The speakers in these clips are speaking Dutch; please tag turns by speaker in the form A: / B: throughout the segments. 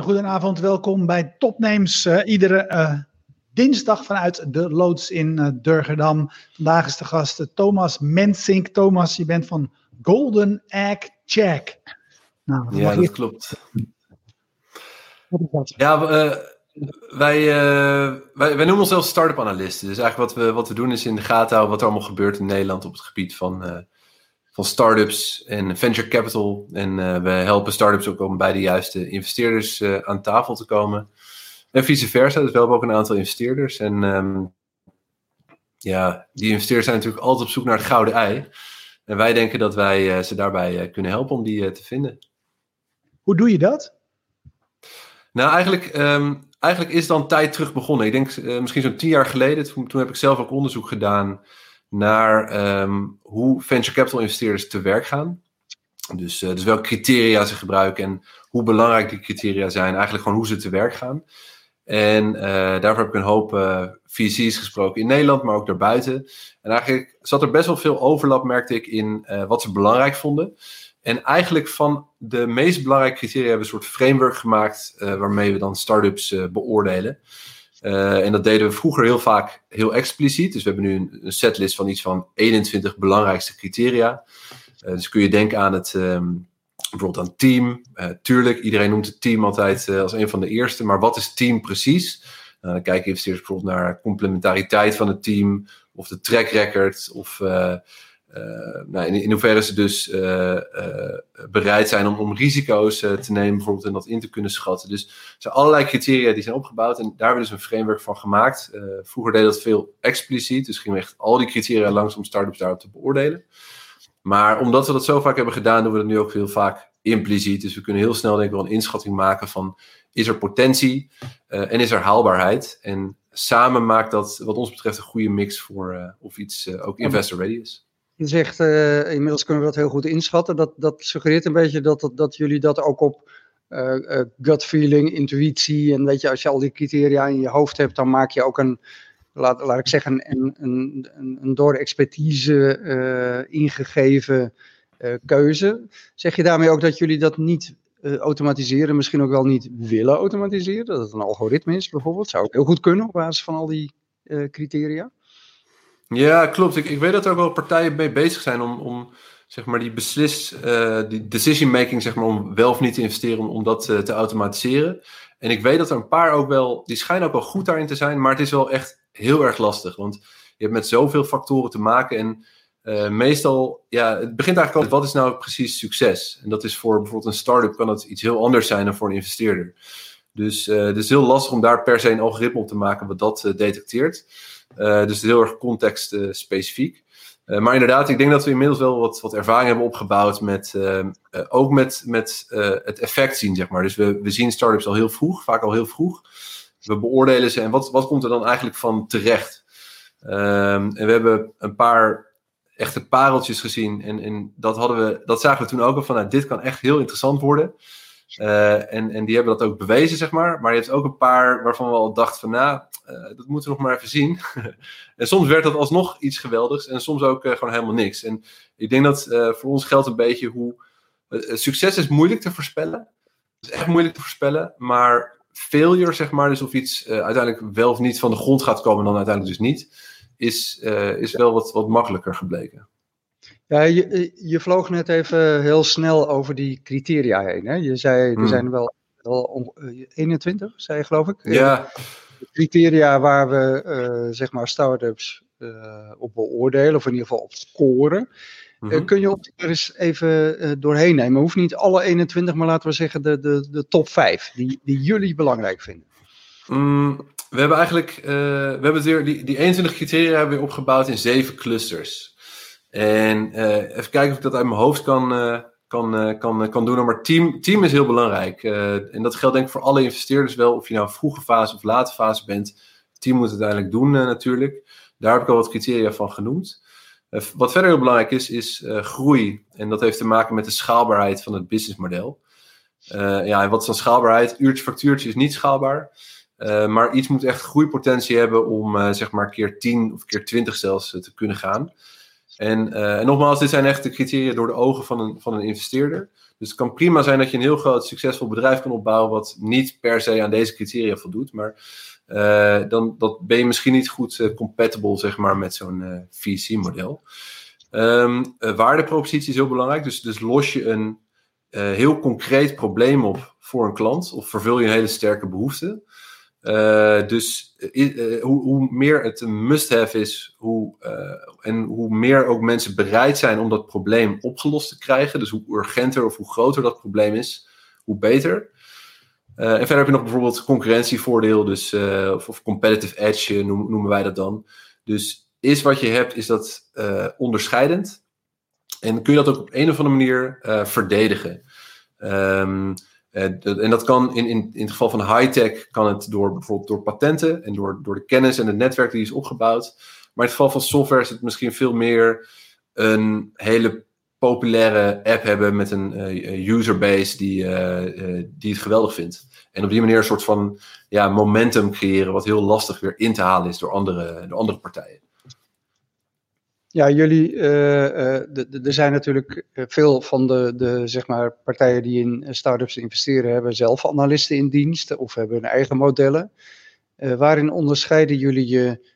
A: Goedenavond, welkom bij Topnames. Uh, iedere uh, dinsdag vanuit de loods in uh, Durgerdam. Vandaag is de gast Thomas Mensink. Thomas, je bent van Golden Egg Check.
B: Nou, ja, dat klopt. Wat is dat? Ja, wij, wij, wij, noemen onszelf start-up analisten. Dus eigenlijk wat we, wat we doen is in de gaten houden wat er allemaal gebeurt in Nederland op het gebied van van startups en venture capital. En uh, we helpen startups ook om bij de juiste investeerders uh, aan tafel te komen. En vice versa. Dus we hebben ook een aantal investeerders. En um, ja, die investeerders zijn natuurlijk altijd op zoek naar het gouden ei. En wij denken dat wij uh, ze daarbij kunnen helpen om die te vinden.
A: Hoe doe je dat?
B: Nou, eigenlijk, um, eigenlijk is dan tijd terug begonnen. Ik denk misschien zo'n tien jaar geleden. Toen, toen heb ik zelf ook onderzoek gedaan naar um, hoe venture capital investeerders te werk gaan. Dus, uh, dus welke criteria ze gebruiken en hoe belangrijk die criteria zijn. Eigenlijk gewoon hoe ze te werk gaan. En uh, daarvoor heb ik een hoop uh, VC's gesproken in Nederland, maar ook daarbuiten. En eigenlijk zat er best wel veel overlap, merkte ik, in wat ze belangrijk vonden. En eigenlijk van de meest belangrijke criteria hebben we een soort framework gemaakt waarmee we dan startups beoordelen. Uh, en dat deden we vroeger heel vaak heel expliciet. Dus we hebben nu een, setlist van iets van 21 belangrijkste criteria. Uh, dus kun je denken aan het, um, bijvoorbeeld aan team. Uh, tuurlijk, iedereen noemt het team altijd als een van de eerste. Maar wat is team precies? dan kijken investeerders bijvoorbeeld naar complementariteit van het team. Of de track record. Of nou, in, in, hoeverre ze dus uh, uh, bereid zijn om, om risico's te nemen, bijvoorbeeld, en dat in te kunnen schatten. Dus er zijn allerlei criteria die zijn opgebouwd en daar hebben we dus een framework van gemaakt. vroeger deed dat veel expliciet, dus gingen we echt al die criteria langs om startups daarop te beoordelen. Maar omdat we dat zo vaak hebben gedaan, doen we dat nu ook heel vaak impliciet. Dus we kunnen heel snel denk ik wel een inschatting maken van is er potentie en is er haalbaarheid. En samen maakt dat wat ons betreft een goede mix voor of iets ook investor ready is.
A: Je zegt, uh, inmiddels kunnen we dat heel goed inschatten. Dat, dat suggereert een beetje dat, dat, dat jullie dat ook op uh, uh, gut feeling, intuïtie. En weet je, als je al die criteria in je hoofd hebt, dan maak je ook een, laat, laat ik zeggen, een, een, een, een door expertise ingegeven keuze. Zeg je daarmee ook dat jullie dat niet automatiseren, misschien ook wel niet willen automatiseren? Dat het een algoritme is bijvoorbeeld? Zou ook heel goed kunnen op basis van al die criteria?
B: Ja, klopt. Ik, ik weet dat er ook wel partijen mee bezig zijn om, om zeg maar, die beslis, uh, die decision making, zeg maar, om wel of niet te investeren, om, dat uh, te automatiseren. En ik weet dat er een paar ook wel, die schijnen ook wel goed daarin te zijn, maar het is wel echt heel erg lastig. Want je hebt met zoveel factoren te maken en uh, meestal, ja, het begint eigenlijk al, wat is nou precies succes? En dat is voor bijvoorbeeld een start-up kan dat iets heel anders zijn dan voor een investeerder. Dus het is heel lastig om daar per se een algoritme op te maken wat dat detecteert. Uh, dus heel erg context uh, specifiek. Uh, maar inderdaad, ik denk dat we inmiddels wel wat, wat ervaring hebben opgebouwd met ook met, met het effect zien, zeg maar. Dus we, we zien startups al heel vroeg, vaak al heel vroeg. We beoordelen ze en wat, wat komt er dan eigenlijk van terecht? Um, en we hebben een paar echte pareltjes gezien. En, en dat, hadden we, dat zagen we toen ook al van, nou, dit kan echt heel interessant worden. Uh, en, en die hebben dat ook bewezen, zeg maar. Maar je hebt ook een paar waarvan we al dachten van, nou, uh, dat moeten we nog maar even zien. en soms werd dat alsnog iets geweldigs en soms ook uh, gewoon helemaal niks. En ik denk dat voor ons geldt een beetje hoe... succes is moeilijk te voorspellen. Het is echt moeilijk te voorspellen, maar failure, zeg maar, dus of iets uiteindelijk wel of niet van de grond gaat komen, dan uiteindelijk dus niet, is, is wel wat, wat makkelijker gebleken.
A: Ja, je, je vloog net even heel snel over die criteria heen. Hè? Je zei, er hmm. zijn wel, wel 21, zei je geloof ik?
B: Ja.
A: Criteria waar we, uh, zeg maar, start-ups uh, op beoordelen, of in ieder geval op scoren. Mm -hmm. uh, kun je ons er eens even doorheen nemen? Hoeft niet alle 21, maar laten we zeggen de, de, de top 5, die, die jullie belangrijk vinden.
B: Mm, we hebben eigenlijk, we hebben die, die 21 criteria hebben we opgebouwd in zeven clusters. En uh, even kijken of ik dat uit mijn hoofd kan, uh, kan, uh, kan, kan doen. Maar team, team is heel belangrijk. en dat geldt denk ik voor alle investeerders wel. Of je nou vroege fase of late fase bent. Team moet het uiteindelijk doen natuurlijk. Daar heb ik al wat criteria van genoemd. wat verder heel belangrijk is, is groei. En dat heeft te maken met de schaalbaarheid van het businessmodel. ja, en wat is dan schaalbaarheid? Uurtje factuurtje is niet schaalbaar. maar iets moet echt groeipotentie hebben om zeg maar keer 10 of keer 20 zelfs te kunnen gaan. En, en, nogmaals, dit zijn echt de criteria door de ogen van een, van een investeerder. Dus het kan prima zijn dat je een heel groot succesvol bedrijf kan opbouwen wat niet per se aan deze criteria voldoet. Maar uh, dan dat ben je misschien niet goed uh, compatible zeg maar, met zo'n eh, VC-model. Um, waardepropositie is heel belangrijk. Dus, dus los je een heel concreet probleem op voor een klant of vervul je een hele sterke behoefte. Dus hoe, hoe, meer het een must-have is, hoe, en hoe meer ook mensen bereid zijn om dat probleem opgelost te krijgen. Dus hoe urgenter of hoe groter dat probleem is, hoe beter. En verder heb je nog bijvoorbeeld concurrentievoordeel, dus, of, of, competitive edge noem, noemen wij dat dan. Dus is wat je hebt, is dat onderscheidend. En kun je dat ook op een of andere manier verdedigen. Um, en dat kan in, in, in het geval van high-tech, kan het door bijvoorbeeld door patenten en door, door de kennis en het netwerk die is opgebouwd. Maar in het geval van software is het misschien veel meer een hele populaire app hebben met een uh, userbase die, die het geweldig vindt. En op die manier een soort van ja, momentum creëren, wat heel lastig weer in te halen is door andere, door andere partijen.
A: Ja, jullie, er zijn natuurlijk veel van de, de zeg maar, partijen die in start-ups investeren, hebben zelf analisten in dienst of hebben hun eigen modellen. waarin onderscheiden jullie je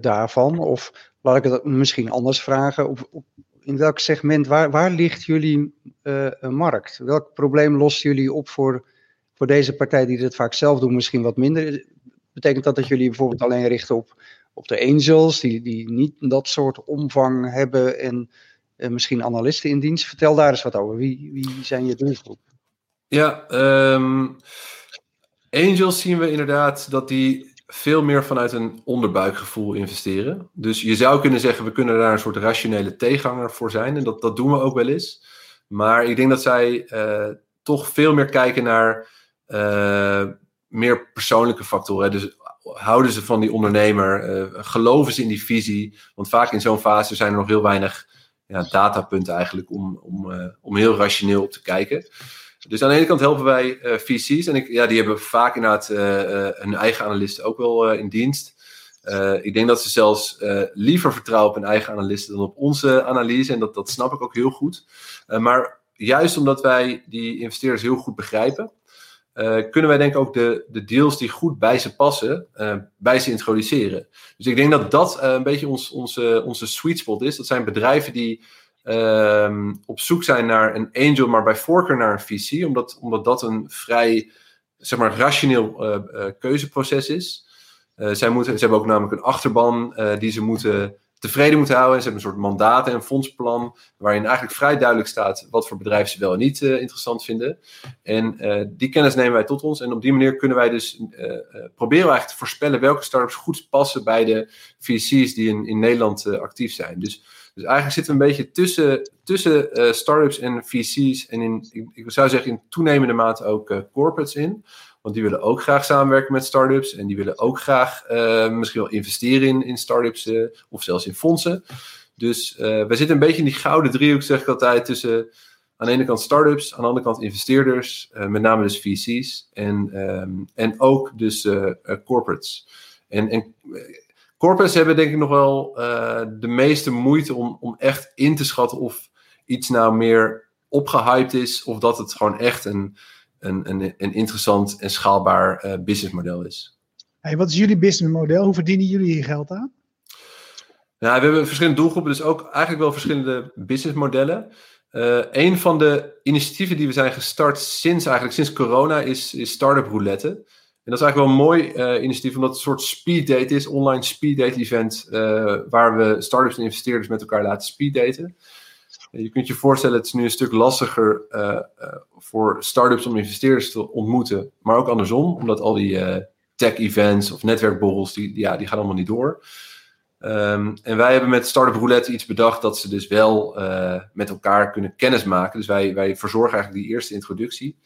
A: daarvan? Of laat ik het misschien anders vragen, in welk segment, waar, waar ligt jullie markt? Welk probleem lossen jullie op voor, voor deze partij die het vaak zelf doen, misschien wat minder? Betekent dat dat jullie bijvoorbeeld alleen richten op, op de angels, die, die niet dat soort omvang hebben en uh, misschien analisten in dienst? Vertel daar eens wat over. Wie, wie zijn je doelgroep?
B: Ja, um, angels zien we inderdaad dat die veel meer vanuit een onderbuikgevoel investeren. Dus je zou kunnen zeggen, we kunnen daar een soort rationele tegenhanger voor zijn. En dat, dat doen we ook wel eens. Maar ik denk dat zij uh, toch veel meer kijken naar uh, meer persoonlijke factoren. Dus houden ze van die ondernemer? Uh, geloven ze in die visie? Want vaak in zo'n fase zijn er nog heel weinig ja, datapunten eigenlijk om, om, om heel rationeel op te kijken. Dus aan de ene kant helpen wij uh, eh, VC's. En ik, ja, die hebben vaak inderdaad hun eigen analisten ook wel in dienst. ik denk dat ze zelfs liever vertrouwen op hun eigen analisten dan op onze analyse. En dat, dat snap ik ook heel goed. maar juist omdat wij die investeerders heel goed begrijpen, kunnen wij denk ik ook de, de deals die goed bij ze passen, bij ze introduceren. Dus ik denk dat dat een beetje ons, onze, onze sweet spot is. Dat zijn bedrijven die um, op zoek zijn naar een angel, maar bij voorkeur naar een VC, omdat, omdat dat een vrij zeg maar, rationeel keuzeproces is. Zij, moeten, ze hebben ook namelijk een achterban die ze moeten tevreden moeten houden. En ze hebben een soort mandaten en fondsplan, waarin eigenlijk vrij duidelijk staat wat voor bedrijven ze wel en niet interessant vinden. En die kennis nemen wij tot ons. En op die manier kunnen wij dus proberen eigenlijk te voorspellen welke startups goed passen bij de VC's die in, in Nederland actief zijn. Dus dus eigenlijk zitten we een beetje tussen, tussen startups en VC's en in, ik, zou zeggen in toenemende mate ook corporates in. Want die willen ook graag samenwerken met startups en die willen ook graag uh, misschien wel investeren in, in startups of zelfs in fondsen. Dus we zitten een beetje in die gouden driehoek, zeg ik altijd, tussen aan de ene kant startups, aan de andere kant investeerders, met name dus VC's en, um, en ook dus corporates. En, en Corpus hebben denk ik nog wel uh, de meeste moeite om, om echt in te schatten of iets nou meer opgehyped is of dat het gewoon echt een, een, een, een interessant en schaalbaar uh, businessmodel is.
C: Hey, wat is jullie businessmodel? Hoe verdienen jullie hier geld aan?
B: Nou, we hebben verschillende doelgroepen, dus ook eigenlijk wel verschillende businessmodellen. Uh, een van de initiatieven die we zijn gestart sinds, eigenlijk sinds corona is, is Startup Roulette. En dat is eigenlijk wel een mooi uh, initiatief, omdat het een soort speeddate is, online speeddate event, uh, waar we startups en investeerders met elkaar laten speeddaten. Je kunt je voorstellen, het is nu een stuk lastiger uh, voor startups om investeerders te ontmoeten, maar ook andersom, omdat al die tech-events of netwerkborrels, die, ja, die gaan allemaal niet door. Um, en wij hebben met Startup Roulette iets bedacht dat ze dus wel met elkaar kunnen kennismaken. Dus wij, wij verzorgen eigenlijk die eerste introductie.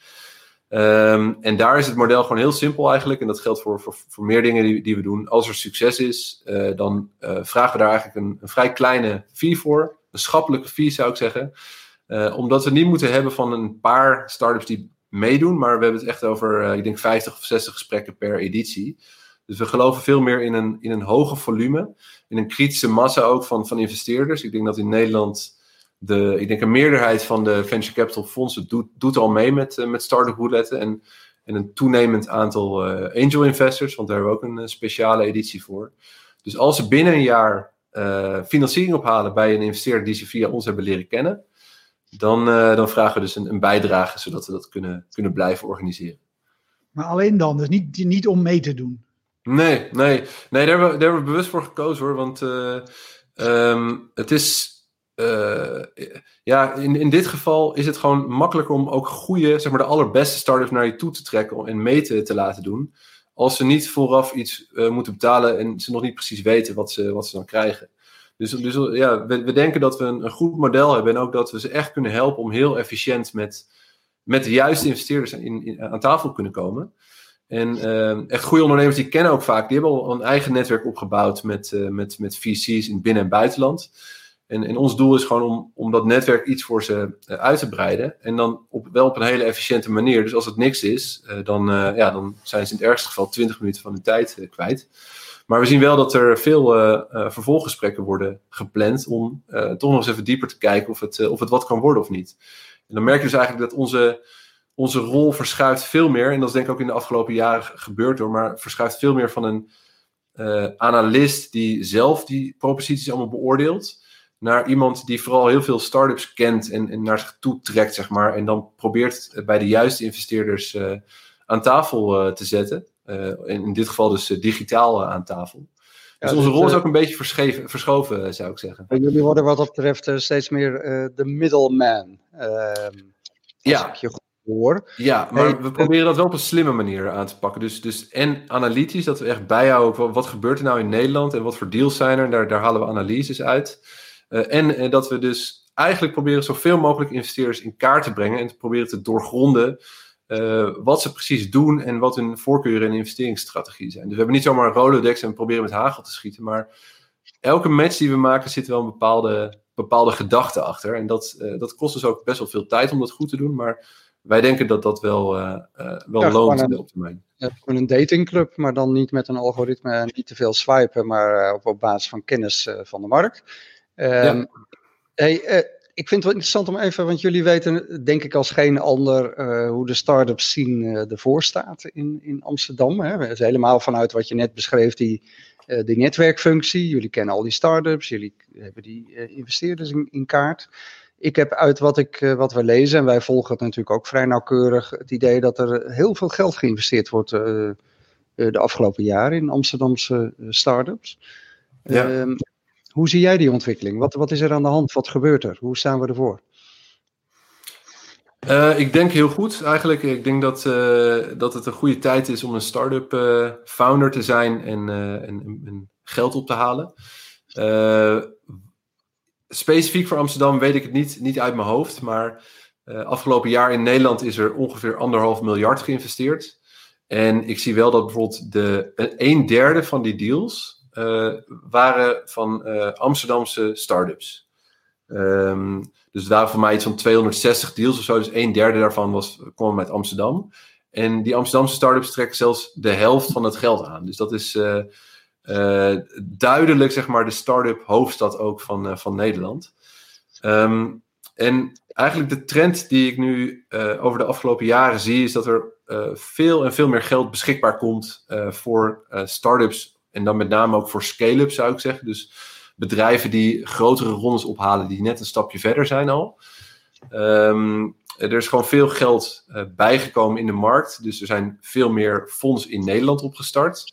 B: Um, en daar is het model gewoon heel simpel eigenlijk. En dat geldt voor, voor, meer dingen die, die we doen. Als er succes is, dan vragen we daar eigenlijk een, een, vrij kleine fee voor. Schappelijke fee zou ik zeggen. Uh, omdat we niet moeten hebben van een paar startups die meedoen. Maar we hebben het echt over, ik denk, 50 of 60 gesprekken per editie. Dus we geloven veel meer in een, in een hoger volume, in een kritische massa ook van, van investeerders. Ik denk dat in Nederland de, ik denk een meerderheid van de venture capital fondsen doet, doet al mee met, uh, met start-up. En, en een toenemend aantal angel investors, want daar hebben we ook een speciale editie voor. Dus als ze binnen een jaar uh, financiering ophalen bij een investeerder die ze via ons hebben leren kennen, dan, dan vragen we dus een, een bijdrage zodat we dat kunnen, kunnen blijven organiseren.
C: Maar alleen dan, dus niet, niet om mee te doen.
B: Nee, nee, nee daar, hebben we, daar hebben we bewust voor gekozen hoor. Want uh, um, het is. Uh, ja, in, in dit geval is het gewoon makkelijker om ook goede, zeg maar de allerbeste startups naar je toe te trekken en mee te, te laten doen. Als ze niet vooraf iets uh, moeten betalen en ze nog niet precies weten wat ze, wat ze dan krijgen. Dus, dus ja, we, denken dat we een, goed model hebben en ook dat we ze echt kunnen helpen om heel efficiënt met, met de juiste investeerders in, aan tafel kunnen komen. En uh, echt goede ondernemers die kennen ook vaak, die hebben al een eigen netwerk opgebouwd met, uh, met, met VC's in binnen- en buitenland. En, ons doel is gewoon om, om dat netwerk iets voor ze uh, uit te breiden. En dan op, wel op een hele efficiënte manier. Dus als het niks is, uh, dan, ja, dan zijn ze in het ergste geval 20 minuten van hun tijd kwijt. Maar we zien wel dat er veel vervolggesprekken worden gepland om toch nog eens even dieper te kijken of het, of het wat kan worden of niet. En dan merk je dus eigenlijk dat onze onze rol verschuift veel meer, en dat is denk ik ook in de afgelopen jaren gebeurd hoor, maar verschuift veel meer van een uh, analist die zelf die proposities allemaal beoordeelt, naar iemand die vooral heel veel startups kent en, en naar zich toe trekt, zeg maar, en dan probeert bij de juiste investeerders uh, aan tafel uh, te zetten. in dit geval dus digitaal aan tafel. Dus ja, onze rol is ook een beetje verschoven, zou ik zeggen.
A: Jullie worden wat dat betreft steeds meer de middleman. Ehm,
B: ja. Hoor. Ja, maar hey, we proberen dat wel op een slimme manier aan te pakken. Dus, dus en analytisch, dat we echt bijhouden wat gebeurt er nou in Nederland en wat voor deals zijn er. Daar, daar halen we analyses uit. Uh, en, en dat we dus eigenlijk proberen zoveel mogelijk investeerders in kaart te brengen en te proberen te doorgronden uh, wat ze precies doen en wat hun voorkeuren en investeringsstrategie zijn. Dus we hebben niet zomaar een Rolodex en we proberen met hagel te schieten, maar elke match die we maken zit wel een bepaalde, bepaalde gedachte achter. En dat, uh, dat kost dus ook best wel veel tijd om dat goed te doen, maar wij denken dat dat wel, uh, wel ja, loont in de termijn.
A: Ja, een datingclub, maar dan niet met een algoritme en niet te veel swipen, maar op, op basis van kennis van de markt. Um, ja. hey, ik vind het wel interessant om even, want jullie weten denk ik als geen ander hoe de start-up scene ervoor staat in, in Amsterdam. Hè. Is helemaal vanuit wat je net beschreef, die, die netwerkfunctie. Jullie kennen al die start-ups, jullie hebben die investeerders in, in kaart ik heb uit wat, ik, eh, wat we lezen, en wij volgen het natuurlijk ook vrij nauwkeurig, het idee dat er heel veel geld geïnvesteerd wordt de afgelopen jaren in Amsterdamse start-ups. Ja. Um, hoe zie jij die ontwikkeling? Wat, wat is er aan de hand? Wat gebeurt er? Hoe staan we ervoor?
B: Uh, ik denk heel goed eigenlijk. Ik denk dat, uh, dat het een goede tijd is om een start-up uh, founder te zijn en, en, en, geld op te halen specifiek voor Amsterdam weet ik het niet, niet uit mijn hoofd. Maar afgelopen jaar in Nederland is er ongeveer anderhalf miljard geïnvesteerd. En ik zie wel dat bijvoorbeeld de, een derde van die deals waren van uh, Amsterdamse start-ups. Um, dus waren voor mij iets van 260 deals of zo. Dus een derde daarvan was, kwam uit Amsterdam. En die Amsterdamse start-ups trekken zelfs de helft van het geld aan. Dus dat is uh, duidelijk zeg maar de start-up hoofdstad ook van, van Nederland. Um, en eigenlijk de trend die ik nu over de afgelopen jaren zie, is dat er veel en veel meer geld beschikbaar komt voor start-ups. En dan met name ook voor scale-ups zou ik zeggen. Dus bedrijven die grotere rondes ophalen, die net een stapje verder zijn al. Um, er is gewoon veel geld bijgekomen in de markt. Dus er zijn veel meer fondsen in Nederland opgestart.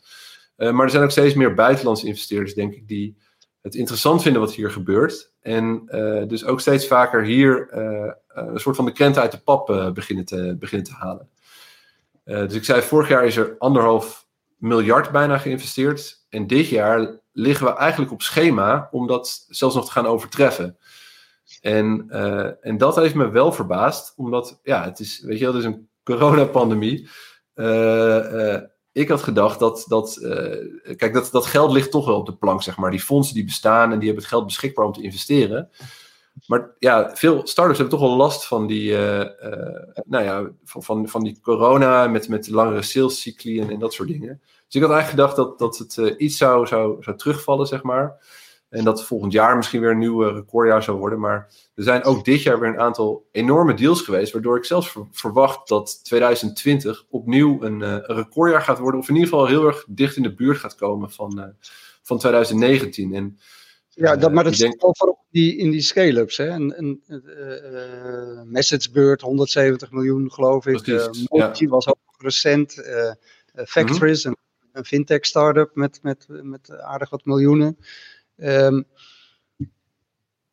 B: Uh, maar er zijn ook steeds meer buitenlandse investeerders, denk ik, die het interessant vinden wat hier gebeurt. En uh, dus ook steeds vaker hier een soort van de krenten uit de pap beginnen, te, beginnen te halen. dus ik zei, vorig jaar is er anderhalf miljard bijna geïnvesteerd. En dit jaar liggen we eigenlijk op schema om dat zelfs nog te gaan overtreffen. En, en dat heeft me wel verbaasd, omdat ja, het is, weet je wel, het is een coronapandemie ik had gedacht dat, dat uh, kijk, dat, dat geld ligt toch wel op de plank, zeg maar. Die fondsen die bestaan en die hebben het geld beschikbaar om te investeren. Maar ja, veel startups hebben toch wel last van die, uh, uh, nou ja, van, van, van die corona met, met langere salescycli en, dat soort dingen. Dus ik had eigenlijk gedacht dat, dat het iets zou, zou, zou terugvallen, zeg maar. En dat volgend jaar misschien weer een nieuw recordjaar zou worden. Maar er zijn ook dit jaar weer een aantal enorme deals geweest. Waardoor ik zelfs verwacht dat 2020 opnieuw een, een, recordjaar gaat worden. Of in ieder geval heel erg dicht in de buurt gaat komen van, van 2019. En
A: ja, dat, maar dat zit denk... voor die, in die scale-ups. Hè? Een, een, uh, MessageBird, 170 miljoen geloof ik. Uh, ja. was ook recent. Uh, Factories, mm -hmm. een, een fintech startup met, met, met aardig wat miljoenen. Um,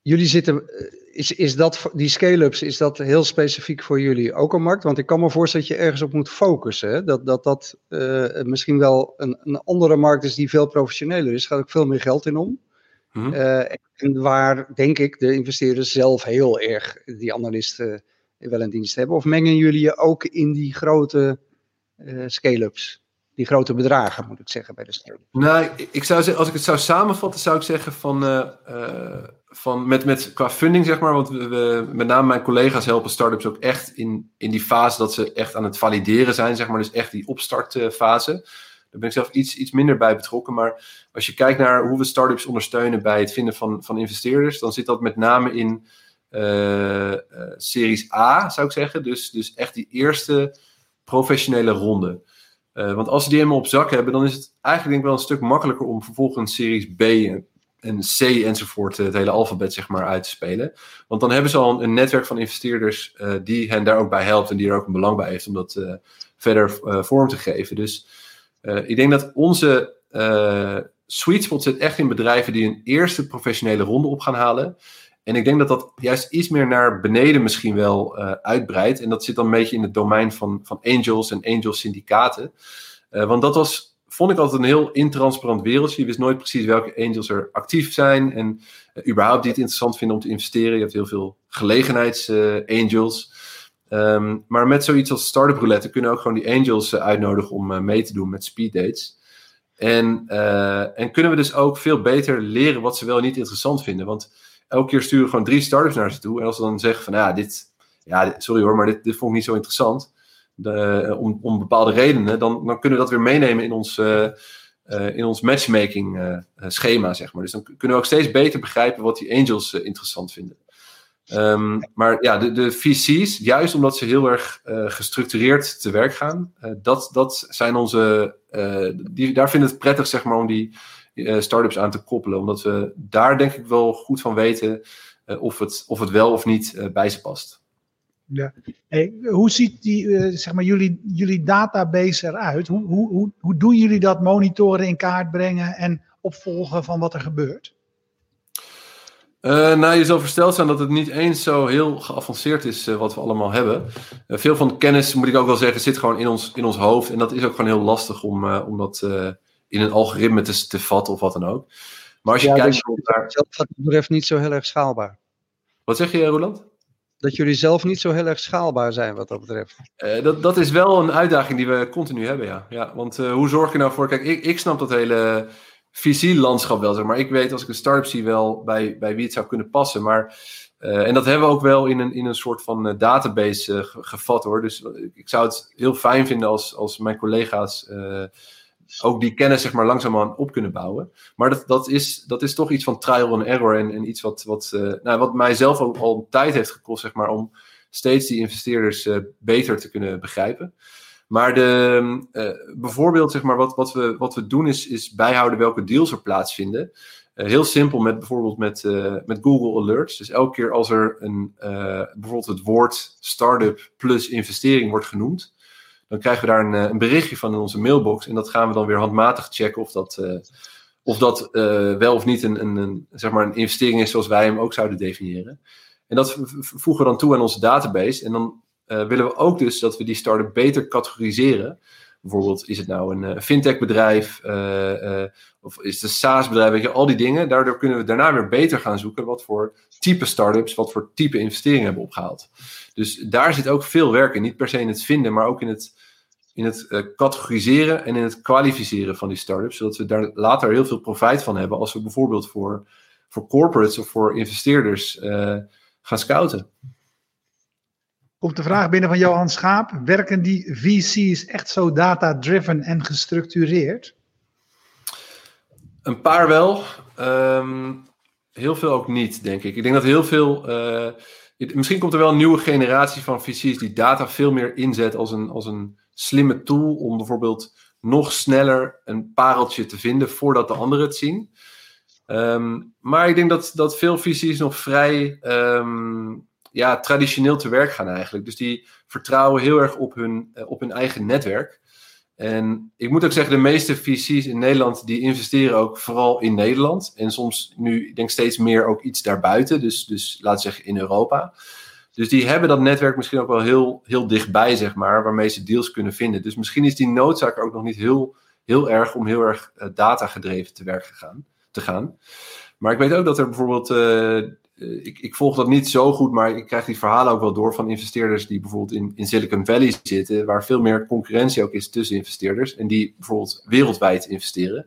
A: jullie zitten, is, is dat, die scale-ups, is dat heel specifiek voor jullie ook een markt? Want ik kan me voorstellen dat je ergens op moet focussen. Hè? Dat dat, dat misschien wel een, een andere markt is die veel professioneler is. Gaat ook veel meer geld in om. Mhm. Eh, en waar, denk ik, de investeerders zelf heel erg die analisten wel in dienst hebben. Of mengen jullie je ook in die grote uh, scale-ups? Die grote bedragen, moet ik zeggen, bij de start
B: Nou, ik zou zeggen, als ik het zou samenvatten, zou ik zeggen van, uh, van met, met qua funding, zeg maar. Want we, met name mijn collega's helpen startups ook echt in, in die fase dat ze echt aan het valideren zijn, zeg maar. Dus echt die opstartfase. Daar ben ik zelf iets, iets minder bij betrokken. Maar als je kijkt naar hoe we startups ondersteunen bij het vinden van, van investeerders, dan zit dat met name in uh, series A, zou ik zeggen. Dus, dus echt die eerste professionele ronde. Uh, want als ze die helemaal op zak hebben, dan is het eigenlijk denk ik wel een stuk makkelijker om vervolgens series B en C enzovoort het hele alfabet zeg maar uit te spelen. Want dan hebben ze al een, netwerk van investeerders die hen daar ook bij helpt en die er ook een belang bij heeft om dat verder vorm te geven. Dus uh, ik denk dat onze uh, sweet spot zit echt in bedrijven die een eerste professionele ronde op gaan halen. En ik denk dat dat juist iets meer naar beneden misschien wel uh, uitbreidt. En dat zit dan een beetje in het domein van, van angels en angel syndicaten. want dat was, vond ik altijd een heel intransparant wereldje. Je wist nooit precies welke angels er actief zijn. En überhaupt die het interessant vinden om te investeren. Je hebt heel veel gelegenheidsangels. Um, maar met zoiets als Startup Roulette kunnen ook gewoon die angels uh, uitnodigen om uh, mee te doen met speed dates. En, uh, en kunnen we dus ook veel beter leren wat ze wel niet interessant vinden. Want elke keer sturen we gewoon drie startups naar ze toe. En als ze dan zeggen van ja, dit, ja sorry hoor, maar dit, dit vond ik niet zo interessant. De, om, om bepaalde redenen, dan, dan kunnen we dat weer meenemen in ons, in ons matchmaking schema, zeg maar. Dus dan kunnen we ook steeds beter begrijpen wat die angels interessant vinden. Um, maar ja, de, de VC's, juist omdat ze heel erg uh, gestructureerd te werk gaan, uh, dat, dat zijn onze. Uh, die, daar vinden het prettig, zeg maar, om die startups aan te koppelen. Omdat we daar denk ik wel goed van weten of, het, of het wel of niet bij ze past.
C: Ja. Hoe ziet die, zeg maar, jullie, jullie database eruit? Hoe, hoe, hoe, hoe doen jullie dat monitoren, in kaart brengen en opvolgen van wat er gebeurt?
B: Uh, nou, je zal versteld zijn dat het niet eens zo heel geavanceerd is uh, wat we allemaal hebben. Uh, veel van de kennis, moet ik ook wel zeggen, zit gewoon in ons, in ons hoofd. En dat is ook gewoon heel lastig om, om dat in een algoritme te, te vatten of wat dan ook. Maar als je kijkt dus
A: naar... Zelf wat betreft niet zo heel erg schaalbaar.
B: Wat zeg je, Roland?
A: Dat jullie zelf niet zo heel erg schaalbaar zijn wat dat betreft.
B: dat, dat is wel een uitdaging die we continu hebben, ja. ja want hoe zorg je nou voor... Kijk, ik, ik snap dat hele VC-landschap wel, zeg maar. Ik weet als ik een start-up zie wel bij, bij wie het zou kunnen passen, maar... Uh, en dat hebben we ook wel in een, in een soort van uh, database uh, gevat hoor. Dus ik zou het heel fijn vinden als, als mijn collega's ook die kennis zeg maar langzaamaan op kunnen bouwen. Maar dat, dat, is, dat is toch iets van trial and error en, en iets wat, wat, nou, wat mij zelf al, al tijd heeft gekost zeg maar, om steeds die investeerders beter te kunnen begrijpen. Maar de, uh, bijvoorbeeld, zeg maar, wat, wat, we, wat we doen is, is bijhouden welke deals er plaatsvinden. Uh, heel simpel met bijvoorbeeld met, uh, met Google Alerts. Dus elke keer als er een, bijvoorbeeld het woord startup plus investering wordt genoemd, dan krijgen we daar een, een, berichtje van in onze mailbox. En dat gaan we dan weer handmatig checken of dat, of dat wel of niet een, een, een, zeg maar een investering is zoals wij hem ook zouden definiëren. En dat voegen we dan toe aan onze database. En dan uh, willen we ook dus dat we die start-up beter categoriseren. Bijvoorbeeld, is het nou een uh, fintech bedrijf uh, of is het een SaaS bedrijf, weet je, al die dingen. Daardoor kunnen we daarna weer beter gaan zoeken wat voor type start-ups, wat voor type investeringen hebben opgehaald. Dus daar zit ook veel werk in. Niet per se in het vinden, maar ook in het, in het categoriseren en in het kwalificeren van die start-ups. Zodat we daar later heel veel profijt van hebben als we bijvoorbeeld voor, voor corporates of voor investeerders gaan scouten.
C: Komt de vraag binnen van Johan Schaap. Werken die VC's echt zo data-driven en gestructureerd?
B: Een paar wel. Ehm, heel veel ook niet, denk ik. Ik denk dat heel veel. Uh, misschien komt er wel een nieuwe generatie van VC's die data veel meer inzet als een, als een slimme tool om bijvoorbeeld nog sneller een pareltje te vinden voordat de anderen het zien. Ehm, maar ik denk dat, dat veel VC's nog vrij ehm, ja, traditioneel te werk gaan eigenlijk. Dus die vertrouwen heel erg op hun, eh, op hun eigen netwerk. En ik moet ook zeggen, de meeste VC's in Nederland die investeren ook vooral in Nederland. En soms nu, ik denk steeds meer ook iets daarbuiten. Dus, dus laten zeggen in Europa. Dus die hebben dat netwerk misschien ook wel heel, heel dichtbij, zeg maar, waarmee ze deals kunnen vinden. Dus misschien is die noodzaak ook nog niet heel, heel erg om heel erg uh, data gedreven te werk gegaan, te gaan. Maar ik weet ook dat er bijvoorbeeld eh, ik, ik, volg dat niet zo goed, maar ik krijg die verhalen ook wel door van investeerders die bijvoorbeeld in, in Silicon Valley zitten, waar veel meer concurrentie ook is tussen investeerders en die bijvoorbeeld wereldwijd investeren.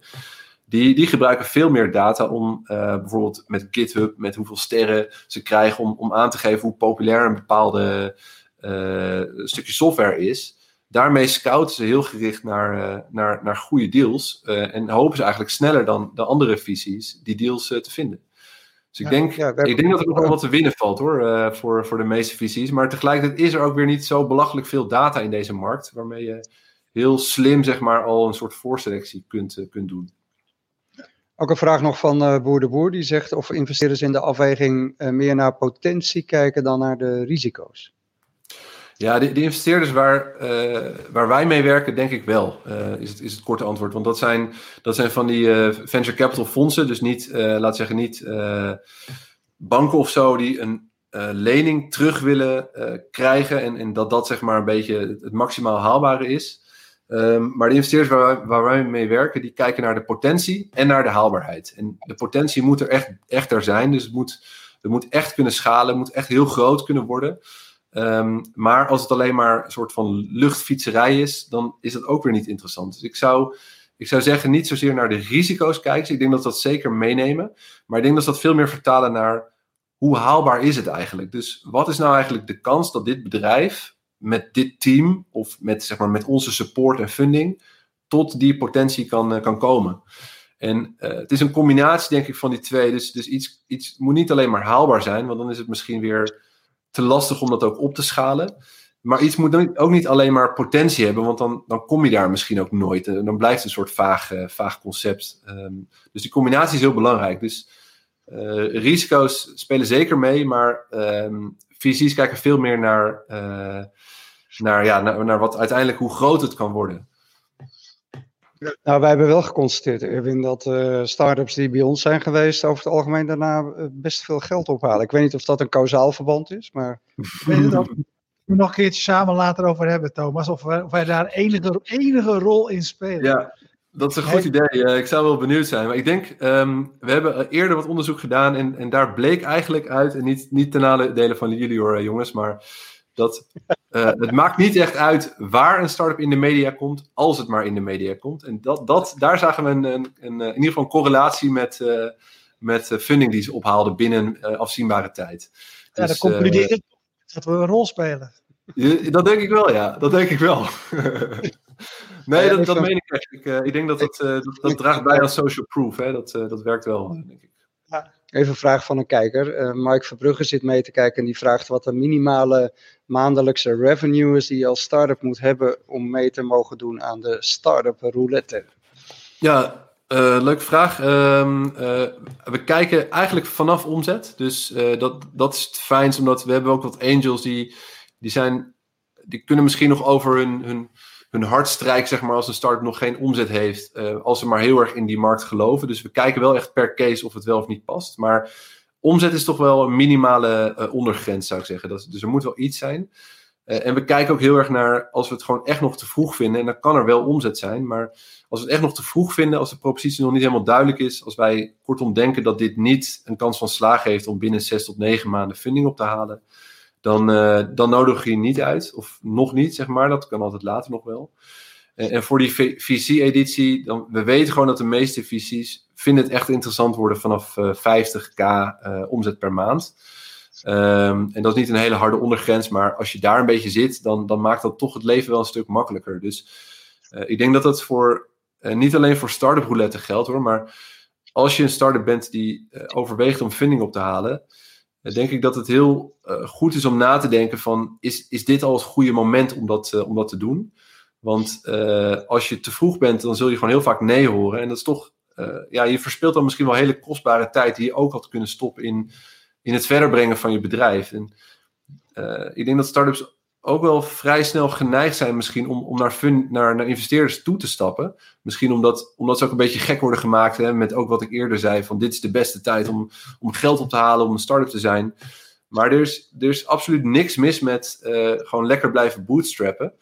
B: Die, die gebruiken veel meer data om uh, bijvoorbeeld met GitHub, met hoeveel sterren ze krijgen, om, om aan te geven hoe populair een bepaalde uh, stukje software is. Daarmee scouten ze heel gericht naar, naar, naar goede deals en hopen ze eigenlijk sneller dan de andere visies die deals te vinden. Dus ik, denk, ik denk dat er nog wel wat te winnen valt hoor, uh, voor, voor de meeste visies. Maar tegelijkertijd is er ook weer niet zo belachelijk veel data in deze markt, waarmee je heel slim zeg maar al een soort voorselectie kunt, uh, kunt doen.
A: Ook een vraag nog van uh, Boer de Boer, die zegt of investeerders in de afweging meer naar potentie kijken dan naar de risico's.
B: Ja, de, de investeerders waar, uh, waar wij mee werken, denk ik wel, uh, is, het, is het korte antwoord. Want dat zijn, dat zijn van die uh, venture capital fondsen, dus niet, laat zeggen, niet banken of zo die een lening terug willen krijgen en, en dat dat zeg maar een beetje het, maximaal haalbare is. Um, maar de investeerders waar wij, waar wij mee werken, die kijken naar de potentie en naar de haalbaarheid. En de potentie moet er echt, echt er zijn, dus het moet, het moet echt kunnen schalen, het moet echt heel groot kunnen worden. Um, maar als het alleen maar een soort van luchtfietserij is, dan is dat ook weer niet interessant. Dus ik zou, ik zou zeggen, niet zozeer naar de risico's kijken. Ik denk dat dat zeker meenemen. Maar ik denk dat ze dat veel meer vertalen naar hoe haalbaar is het eigenlijk. Dus wat is nou eigenlijk de kans dat dit bedrijf met dit team of met, zeg maar, met onze support en funding tot die potentie kan, uh, kan komen. En uh, het is een combinatie, denk ik, van die twee. Dus, dus iets, iets moet niet alleen maar haalbaar zijn, want dan is het misschien weer te lastig om dat ook op te schalen. Maar iets moet ook niet alleen maar potentie hebben, want dan, dan kom je daar misschien ook nooit. En dan blijft het een soort vaag, uh, vaag concept. Um, dus die combinatie is heel belangrijk. Dus uh, risico's spelen zeker mee, maar um, kijken veel meer naar, naar, ja, naar wat uiteindelijk hoe groot het kan worden.
A: Nou, wij hebben wel geconstateerd, Erwin, dat uh, start-ups die bij ons zijn geweest, over het algemeen daarna uh, best veel geld ophalen. Ik weet niet of dat een kausaal verband is, maar.
C: Ik weet het ook. We nog een keertje samen later over hebben, Thomas. Of wij, of wij daar enige, enige rol in spelen.
B: Ja, dat is een goed idee. Uh, ik zou wel benieuwd zijn. Maar ik denk, um, we hebben eerder wat onderzoek gedaan en, en daar bleek eigenlijk uit, en niet, niet ten nadele van jullie hoor, jongens, maar dat uh, het maakt niet echt uit waar een start-up in de media komt, als het maar in de media komt. En dat, dat, daar zagen we een, een, een in ieder geval een correlatie met, uh, met funding die ze ophaalden binnen uh, afzienbare tijd.
C: Ja, dus, dan concludeer ik dat we een rol spelen.
B: Dat denk ik wel, ja. Dat denk ik wel. nee, dat, dat meen ik echt. Ik, ik denk dat dat, dat, dat draagt bij als social proof. Hè. Dat, dat werkt wel, denk ik.
A: Even een vraag van een kijker. Uh, Mark Verbrugge zit mee te kijken en die vraagt wat de minimale maandelijkse revenue is die je als start-up moet hebben om mee te mogen doen aan de start-up roulette.
B: Ja, uh, leuke vraag. Um, uh, we kijken eigenlijk vanaf omzet. Dus dat, dat is het fijnst, omdat we hebben ook wat angels die, die zijn, die kunnen misschien nog over hun, hun hun hartstrijk, zeg maar, als een start nog geen omzet heeft, uh, als ze maar heel erg in die markt geloven. Dus we kijken wel echt per case of het wel of niet past. Maar omzet is toch wel een minimale uh, ondergrens, zou ik zeggen. Dat, dus er moet wel iets zijn. Uh, en we kijken ook heel erg naar, als we het gewoon echt nog te vroeg vinden, en dan kan er wel omzet zijn, maar als we het echt nog te vroeg vinden, als de propositie nog niet helemaal duidelijk is, als wij kortom denken dat dit niet een kans van slagen heeft om binnen zes tot negen maanden funding op te halen, dan, uh, dan nodig je niet uit. Of nog niet, zeg maar. Dat kan altijd later nog wel. En, en voor die VC-editie, dan, we weten gewoon dat de meeste VC's vinden het echt interessant worden vanaf uh, 50k uh, omzet per maand. Ehm, en dat is niet een hele harde ondergrens, maar als je daar een beetje zit, dan, dan maakt dat toch het leven wel een stuk makkelijker. Dus ik denk dat dat voor, niet alleen voor start-up roulette geldt hoor, maar als je een start-up bent die overweegt om funding op te halen, denk ik dat het heel goed is om na te denken van, is, is dit al het goede moment om dat, om dat te doen? Want als je te vroeg bent, dan zul je gewoon heel vaak nee horen. En dat is toch, ja, je verspeelt dan misschien wel hele kostbare tijd die je ook had kunnen stoppen in, in het verder brengen van je bedrijf. En ik denk dat startups ook wel vrij snel geneigd zijn misschien om, om naar, fun, naar, naar investeerders toe te stappen. Misschien omdat, omdat ze ook een beetje gek worden gemaakt hè, met ook wat ik eerder zei, van dit is de beste tijd om, om geld op te halen, om een start-up te zijn. Maar er is, er is absoluut niks mis met gewoon lekker blijven bootstrappen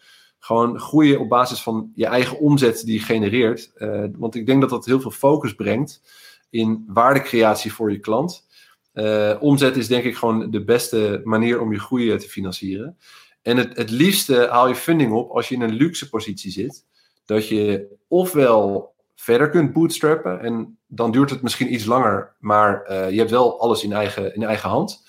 B: gewoon groeien op basis van je eigen omzet die je genereert. Uh, want ik denk dat dat heel veel focus brengt in waardecreatie voor je klant. Uh, omzet is denk ik gewoon de beste manier om je groei te financieren. En het, het liefste haal je funding op als je in een luxe positie zit. Dat je ofwel verder kunt bootstrappen en dan duurt het misschien iets langer, maar uh, je hebt wel alles in eigen, in eigen hand.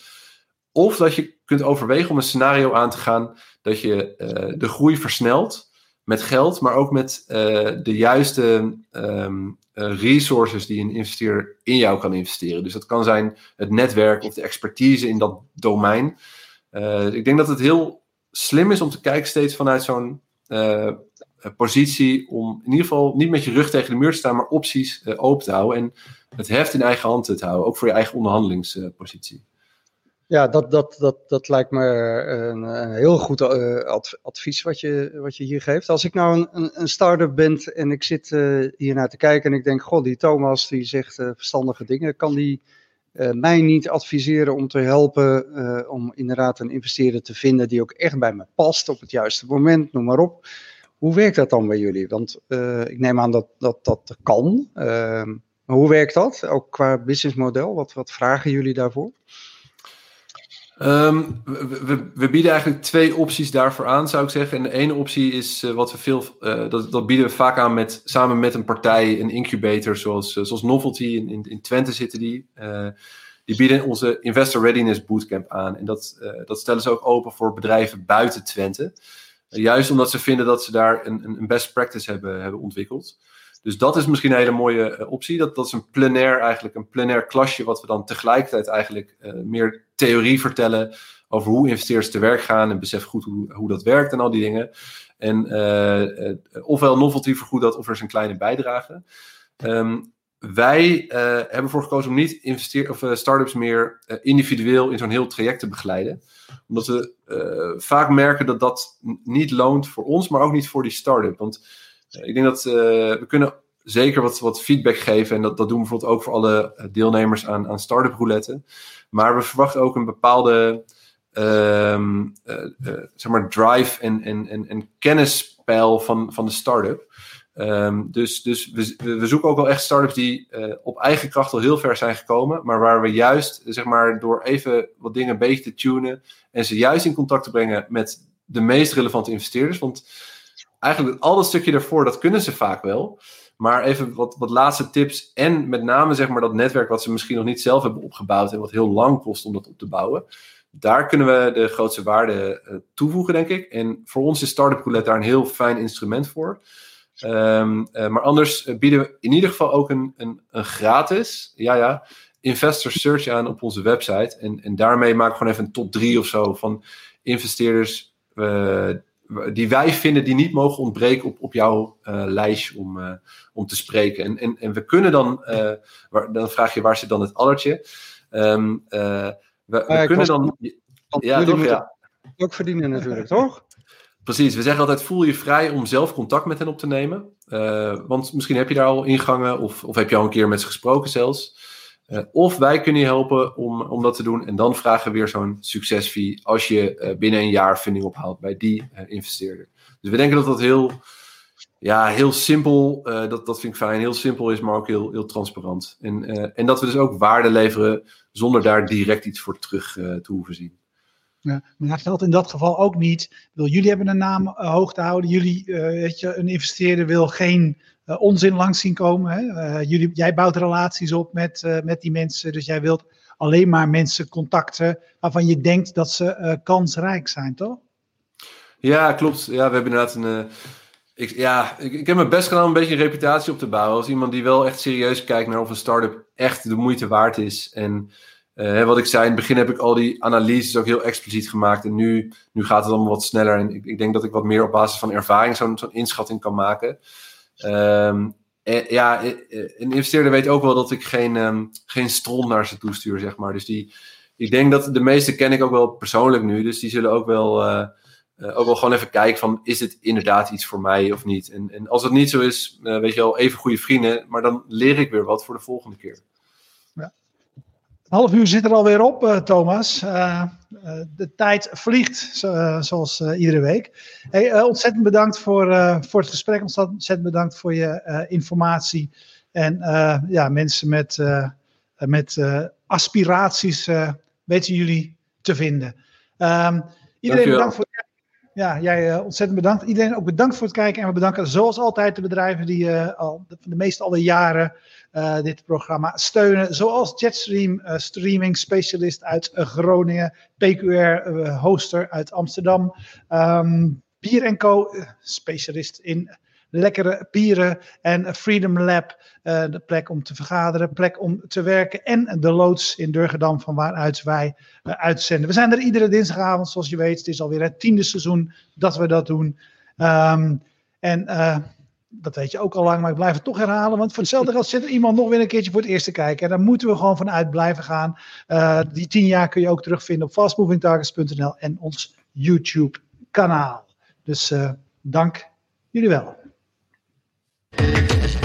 B: Of dat je kunt overwegen om een scenario aan te gaan dat je uh, de groei versnelt met geld, maar ook met uh, de juiste uh, resources die een investeerder in jou kan investeren. Dus dat kan zijn het netwerk of de expertise in dat domein. ik denk dat het heel slim is om te kijken steeds vanuit zo'n positie om in ieder geval niet met je rug tegen de muur te staan, maar opties open te houden en het heft in eigen hand te houden, ook voor je eigen onderhandelingspositie.
A: Ja, dat, dat, dat, dat lijkt me een, een heel goed uh, advies wat je, wat je hier geeft. Als ik nou een, een start-up ben en ik zit hier naar te kijken en ik denk, god, die Thomas die zegt verstandige dingen, kan die mij niet adviseren om te helpen om inderdaad een investeerder te vinden die ook echt bij me past op het juiste moment, noem maar op. Hoe werkt dat dan bij jullie? Want ik neem aan dat dat, dat kan. Ehm, hoe werkt dat? Ook qua businessmodel, wat, wat vragen jullie daarvoor?
B: Um, we, bieden eigenlijk twee opties daarvoor aan, zou ik zeggen. En de ene optie is uh, wat we veel, uh, dat, dat, bieden we vaak aan met, samen met een partij, een incubator, zoals, uh, zoals Novelty in, in, Twente zitten die. die bieden onze Investor Readiness Bootcamp aan. En dat, dat stellen ze ook open voor bedrijven buiten Twente. juist omdat ze vinden dat ze daar een, een best practice hebben, hebben ontwikkeld. Dus dat is misschien een hele mooie optie. Dat, dat is een plenair eigenlijk, een plenair klasje, wat we dan tegelijkertijd eigenlijk meer theorie vertellen over hoe investeerders te werk gaan en besef goed hoe, hoe dat werkt en al die dingen. En uh, ofwel novelty vergoed dat, of er is een kleine bijdrage. Um, wij hebben ervoor gekozen om niet investeer of startups meer individueel in zo'n heel traject te begeleiden. Omdat we vaak merken dat dat niet loont voor ons, maar ook niet voor die start-up. Want ik denk dat we kunnen zeker wat, wat feedback geven. En dat, dat doen we bijvoorbeeld ook voor alle eh, deelnemers aan, aan start-up roulette. Maar we verwachten ook een bepaalde um, uh, uh, zeg maar drive en, en, en, en kennispeil van, van de start-up. Um, dus dus we, we zoeken ook wel echt start-ups die op eigen kracht al heel ver zijn gekomen. Maar waar we juist, zeg maar, door even wat dingen een beetje te tunen. En ze juist in contact te brengen met de meest relevante investeerders. Want eigenlijk al dat stukje daarvoor, dat kunnen ze vaak wel. Maar even wat, wat laatste tips. En met name zeg maar dat netwerk wat ze misschien nog niet zelf hebben opgebouwd. En wat heel lang kost om dat op te bouwen. Daar kunnen we de grootste waarde uh, toevoegen, denk ik. En voor ons is Startup Roulette daar een heel fijn instrument voor. Um, uh, maar anders eh, bieden we in ieder geval ook een, een, een gratis ja, ja, investor search aan op onze website. En, en daarmee maken we gewoon even een top 3 of zo van investeerders die wij vinden die niet mogen ontbreken op, op jouw uh, lijstje om, uh, om te spreken. En, en, en we kunnen dan, uh, waar, dan vraag je waar zit dan het allertje? Um, we, we kunnen dan.
A: Ja, toch, ja. Ook verdienen natuurlijk, toch?
B: Precies, we zeggen altijd: voel je vrij om zelf contact met hen op te nemen. want misschien heb je daar al ingangen, of, of heb je al een keer met ze gesproken zelfs. Uh, of wij kunnen je helpen om, om dat te doen. En dan vragen we weer zo'n succesfee als je uh, binnen een jaar funding ophaalt bij die uh, investeerder. Dus we denken dat dat heel, ja, heel simpel, dat, dat vind ik fijn, heel simpel is, maar ook heel, heel transparant. En, en dat we dus ook waarde leveren zonder daar direct iets voor terug te hoeven zien.
C: Ja, maar dat geldt in dat geval ook niet. Jullie hebben een naam hoog te houden. Jullie, weet je, een investeerder wil geen onzin langs zien komen. Uh, jullie, jij bouwt relaties op met, uh, met die mensen, dus jij wilt alleen maar mensen contacten waarvan je denkt dat ze kansrijk zijn, toch?
B: Ja, klopt. Ja, we hebben inderdaad een. ik, ja, ik, heb mijn best gedaan om een beetje een reputatie op te bouwen. Als iemand die wel echt serieus kijkt naar of een start-up echt de moeite waard is. En wat ik zei, in het begin heb ik al die analyses ook heel expliciet gemaakt. En nu, nu gaat het allemaal wat sneller. En ik, ik denk dat ik wat meer op basis van ervaring zo'n zo'n inschatting kan maken. Um, en, ja, een investeerder weet ook wel dat ik geen, um, geen stront naar ze toestuur, zeg maar. Dus die, ik denk dat de meeste ken ik ook wel persoonlijk nu. Dus die zullen ook wel, ook wel gewoon even kijken van, is dit inderdaad iets voor mij of niet? En, en als dat niet zo is, weet je wel, even goede vrienden. Maar dan leer ik weer wat voor de volgende keer.
C: Half uur zit er alweer op, uh, Thomas. Uh, uh, de tijd vliegt, zo, zoals iedere week. Hey, ontzettend bedankt voor, voor het gesprek. Ontzettend bedankt voor je informatie. En ja, mensen met, met aspiraties weten jullie te vinden. Um, iedereen bedankt voor het ja, jij ontzettend bedankt. Iedereen ook bedankt voor het kijken. En we bedanken zoals altijd de bedrijven die al de, de meeste alweer jaren uh, dit programma steunen. Zoals Jetstream, uh, streaming specialist uit uh, Groningen, PQR hoster uit Amsterdam, um, Bier Co, specialist in lekkere bieren en Freedom Lab, de plek om te vergaderen, plek om te werken en de loods in Durgedam van waaruit wij uitzenden. We zijn er iedere dinsdagavond, zoals je weet. Het is alweer het tiende seizoen dat we dat doen. Um, en dat weet je ook al lang, maar ik blijf het toch herhalen. Want voor hetzelfde geld zit er iemand nog weer een keertje voor het eerst te kijken. En daar moeten we gewoon vanuit blijven gaan. Die tien jaar kun je ook terugvinden op fastmovingtargets.nl en ons YouTube kanaal. Dus dank jullie wel. Yeah.